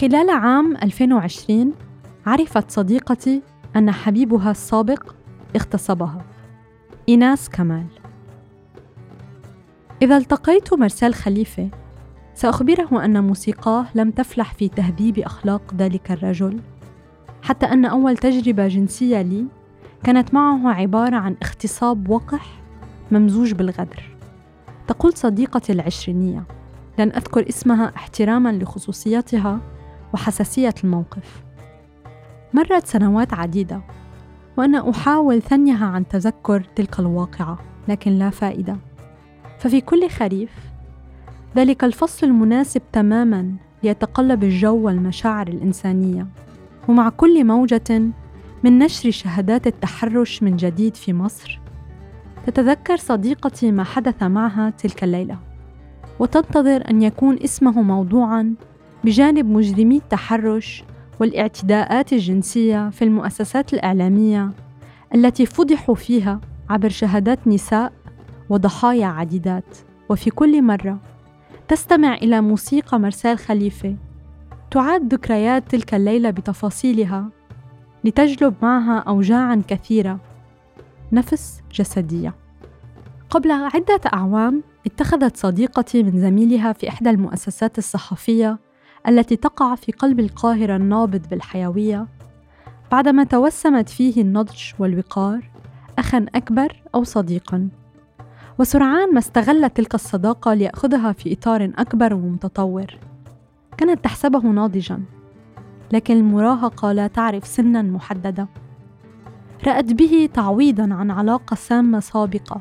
خلال عام 2020 عرفت صديقتي أن حبيبها السابق اغتصبها. إيناس كمال. إذا التقيت مرسال خليفة سأخبره أن موسيقاه لم تفلح في تهذيب أخلاق ذلك الرجل حتى أن أول تجربة جنسية لي كانت معه عبارة عن اغتصاب وقح ممزوج بالغدر. تقول صديقتي العشرينية لن أذكر اسمها احتراما لخصوصيتها وحساسية الموقف. مرت سنوات عديدة وأنا أحاول ثنيها عن تذكر تلك الواقعة لكن لا فائدة. ففي كل خريف ذلك الفصل المناسب تماما ليتقلب الجو والمشاعر الإنسانية. ومع كل موجة من نشر شهادات التحرش من جديد في مصر تتذكر صديقتي ما حدث معها تلك الليلة. وتنتظر أن يكون اسمه موضوعا بجانب مجرمي التحرش والاعتداءات الجنسية في المؤسسات الإعلامية التي فضحوا فيها عبر شهادات نساء وضحايا عديدات. وفي كل مرة تستمع إلى موسيقى مرسال خليفة تعاد ذكريات تلك الليلة بتفاصيلها لتجلب معها اوجاعا كثيرة. نفس جسدية. قبل عدة أعوام اتخذت صديقتي من زميلها في إحدى المؤسسات الصحفية التي تقع في قلب القاهرة النابض بالحيوية. بعدما توسمت فيه النضج والوقار اخا أكبر أو صديقا. وسرعان ما استغلت تلك الصداقة ليأخذها في إطار أكبر ومتطور. كانت تحسبه ناضجا. لكن المراهقة لا تعرف سنا محددة. رأت به تعويضا عن علاقة سامة سابقة.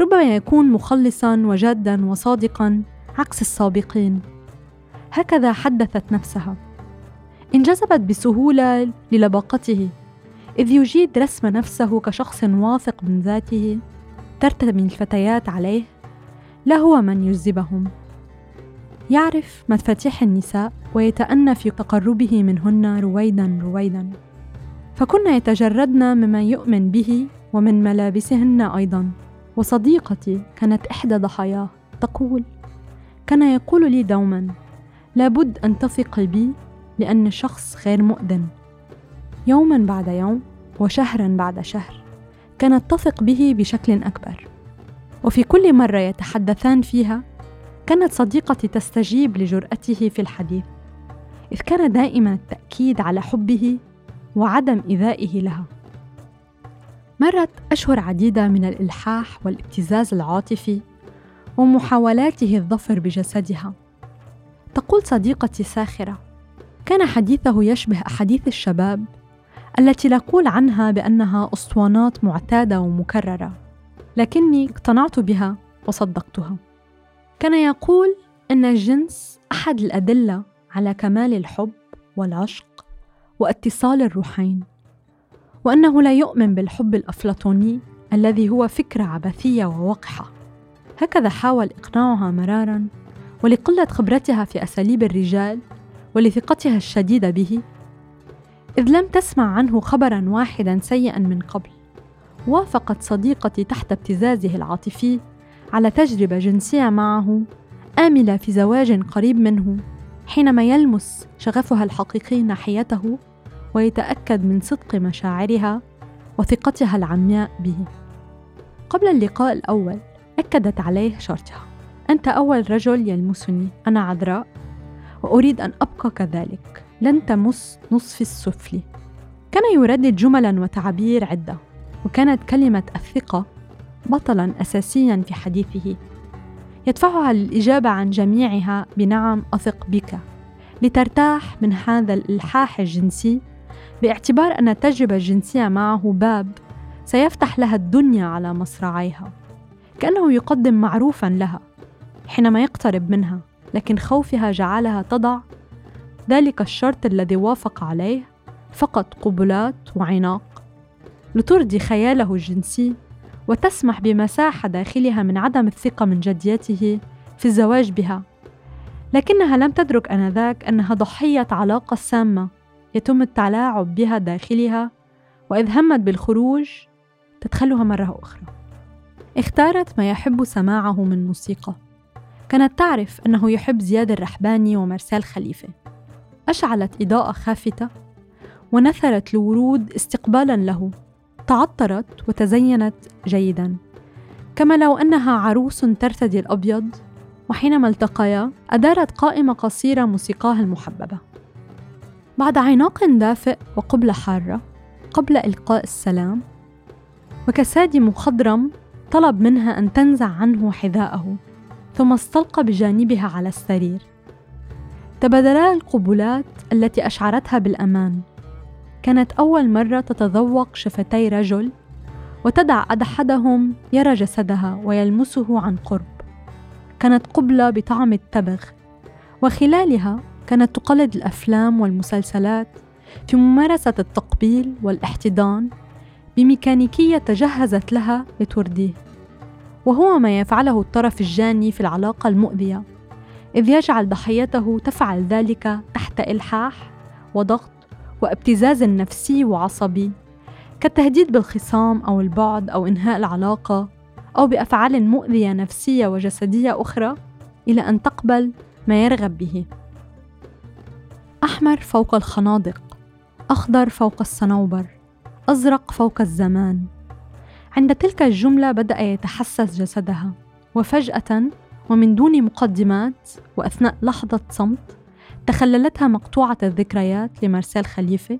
ربما يكون مخلصا وجادا وصادقا عكس السابقين. هكذا حدثت نفسها. انجذبت بسهولة للباقته إذ يجيد رسم نفسه كشخص واثق من ذاته ترتمي الفتيات عليه لا هو من يجذبهم. يعرف مفاتيح النساء ويتأنى في تقربه منهن رويدا رويدا. فكن يتجردن مما يؤمن به ومن ملابسهن أيضا. وصديقتي كانت إحدى ضحاياه تقول كان يقول لي دوما لابد أن تثقي بي لاني شخص غير مؤذن. يوما بعد يوم وشهرا بعد شهر. كانت تثق به بشكل أكبر. وفي كل مرة يتحدثان فيها كانت صديقتي تستجيب لجرأته في الحديث. إذ كان دائما التأكيد على حبه وعدم إيذائه لها. مرت أشهر عديدة من الإلحاح والابتزاز العاطفي ومحاولاته الظفر بجسدها. تقول صديقتي ساخرة. كان حديثه يشبه أحاديث الشباب التي نقول عنها بأنها أسطوانات معتادة ومكررة لكني اقتنعت بها وصدقتها. كان يقول إن الجنس أحد الأدلة على كمال الحب والعشق واتصال الروحين وأنه لا يؤمن بالحب الأفلاطوني الذي هو فكرة عبثية ووقحة. هكذا حاول إقناعها مرارا ولقلة خبرتها في أساليب الرجال ولثقتها الشديدة به إذ لم تسمع عنه خبرا واحدا سيئا من قبل وافقت صديقتي تحت ابتزازه العاطفي على تجربة جنسية معه آملة في زواج قريب منه حينما يلمس شغفها الحقيقي ناحيته ويتأكد من صدق مشاعرها وثقتها العمياء به. قبل اللقاء الأول أكدت عليه شرطها. أنت أول رجل يلمسني أنا عذراء وأريد أن أبقى كذلك. لن تمس نصفي السفلي. كان يردد جملا وتعابير عدة وكانت كلمة الثقة بطلا اساسيا في حديثه. يدفعها للاجابه عن جميعها بنعم أثق بك. لترتاح من هذا الإلحاح الجنسي باعتبار أن التجربه الجنسيه معه باب سيفتح لها الدنيا على مصراعيها. كأنه يقدم معروفا لها. حينما يقترب منها لكن خوفها جعلها تضع ذلك الشرط الذي وافق عليه فقط قبلات وعناق. لترضي خياله الجنسي وتسمح بمساحة داخلها من عدم الثقة من جديته في الزواج بها. لكنها لم تدرك آنذاك أنها ضحية علاقة سامة يتم التلاعب بها داخلها وإذ همت بالخروج تدخلها مرة أخرى. اختارت ما يحب سماعه من موسيقى. كانت تعرف أنه يحب زياد الرحباني ومرسال خليفة. أشعلت إضاءة خافتة ونثرت الورود استقبالا له. تعطرت وتزينت جيدا. كما لو أنها عروس ترتدي الأبيض وحينما التقيا أدارت قائمة قصيرة موسيقاها المحببة. بعد عناق دافئ وقبلة حارة قبل إلقاء السلام وكساد مخضرم طلب منها أن تنزع عنه حذاءه. ثم استلقى بجانبها على السرير. تبادلا القبلات التي أشعرتها بالأمان. كانت أول مرة تتذوق شفتي رجل وتدع أحدهم يرى جسدها ويلمسه عن قرب. كانت قبلة بطعم التبغ. وخلالها كانت تقلد الأفلام والمسلسلات في ممارسة التقبيل والاحتضان بميكانيكية تجهزت لها لترديه. وهو ما يفعله الطرف الجاني في العلاقة المؤذية. إذ يجعل ضحيته تفعل ذلك تحت إلحاح وضغط وابتزاز نفسي وعصبي كالتهديد بالخصام أو البعد أو إنهاء العلاقة أو بأفعال مؤذية نفسية وجسدية أخرى إلى أن تقبل ما يرغب به. أحمر فوق الخنادق أخضر فوق الصنوبر أزرق فوق الزمان. عند تلك الجملة بدأ يتحسس جسدها. وفجأة ومن دون مقدمات وأثناء لحظة صمت تخللتها مقطوعة الذكريات لمارسيل خليفة.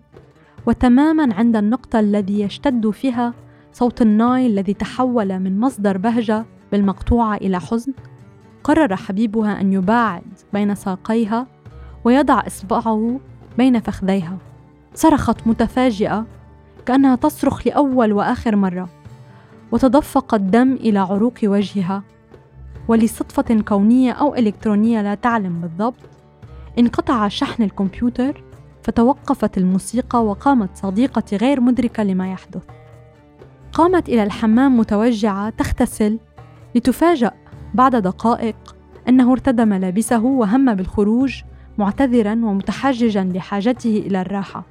وتماما عند النقطة الذي يشتد فيها صوت الناي الذي تحول من مصدر بهجة بالمقطوعة إلى حزن. قرر حبيبها أن يباعد بين ساقيها ويضع إصبعه بين فخذيها. صرخت متفاجئة كأنها تصرخ لأول وآخر مرة. وتدفق الدم إلى عروق وجهها. ولصدفة كونية أو إلكترونية لا تعلم بالضبط انقطع شحن الكمبيوتر فتوقفت الموسيقى وقامت صديقتي غير مدركة لما يحدث. قامت إلى الحمام متوجعة تغتسل لتفاجأ بعد دقائق أنه ارتدى ملابسه وهم بالخروج معتذرا ومتحججا لحاجته إلى الراحة.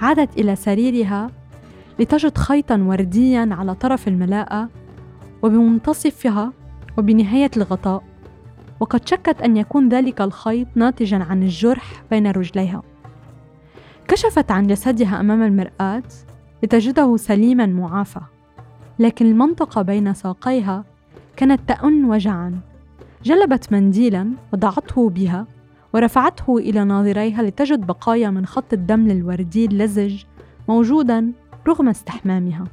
عادت إلى سريرها لتجد خيطا ورديا على طرف الملاءة وبمنتصفها وبنهاية الغطاء وقد شكت أن يكون ذلك الخيط ناتجا عن الجرح بين رجليها. كشفت عن جسدها أمام المرآة لتجده سليما معافى لكن المنطقة بين ساقيها كانت تأن وجعا. جلبت منديلا وضعته بها ورفعته إلى ناظريها لتجد بقايا من خط الدم الوردي اللزج موجودا رغم استحمامها.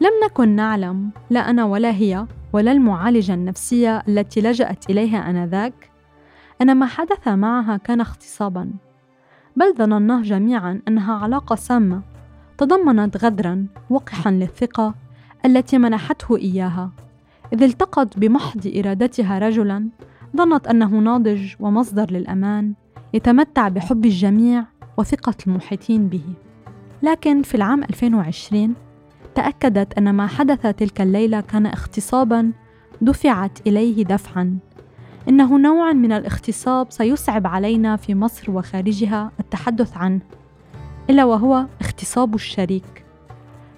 لم نكن نعلم لا أنا ولا هي ولا المعالجة النفسية التي لجأت إليها آنذاك. أن ما حدث معها كان اغتصابا بل ظنناه جميعا أنها علاقة سامة تضمنت غدرا وقحا للثقة التي منحته إياها. إذ التقت بمحض إرادتها رجلا ظنت أنه ناضج ومصدر للأمان يتمتع بحب الجميع وثقة المحيطين به. لكن في العام 2020 تأكدت أن ما حدث تلك الليلة كان اغتصابا دفعت إليه دفعا. إنه نوع من الاغتصاب سيصعب علينا في مصر وخارجها التحدث عنه إلا وهو اغتصاب الشريك.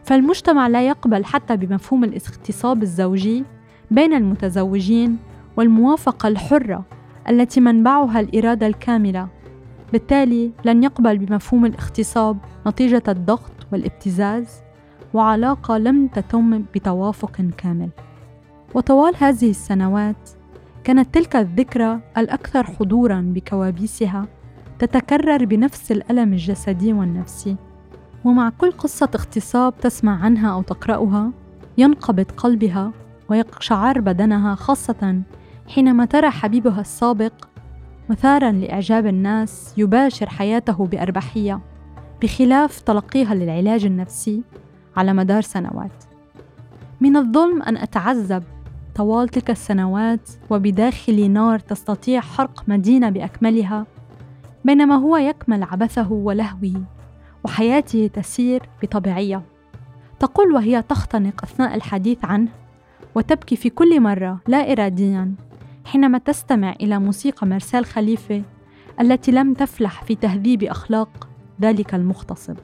فالمجتمع لا يقبل حتى بمفهوم الاغتصاب الزوجي بين المتزوجين والموافقة الحرة التي منبعها الإرادة الكاملة. بالتالي لن يقبل بمفهوم الاغتصاب نتيجة الضغط والابتزاز وعلاقة لم تتم بتوافق كامل. وطوال هذه السنوات كانت تلك الذكرى الأكثر حضورا بكوابيسها تتكرر بنفس الألم الجسدي والنفسي. ومع كل قصة اغتصاب تسمع عنها أو تقرأها ينقبض قلبها ويقشعر بدنها خاصة حينما ترى حبيبها السابق مثارا لإعجاب الناس يباشر حياته بأربحية بخلاف تلقيها للعلاج النفسي على مدار سنوات. من الظلم أن أتعذب طوال تلك السنوات وبداخلي نار تستطيع حرق مدينة بأكملها بينما هو يكمل عبثه ولهوه وحياته تسير بطبيعية. تقول وهي تختنق أثناء الحديث عنه وتبكي في كل مرة لا إراديا حينما تستمع إلى موسيقى مرسال خليفة التي لم تفلح في تهذيب أخلاق ذلك المغتصب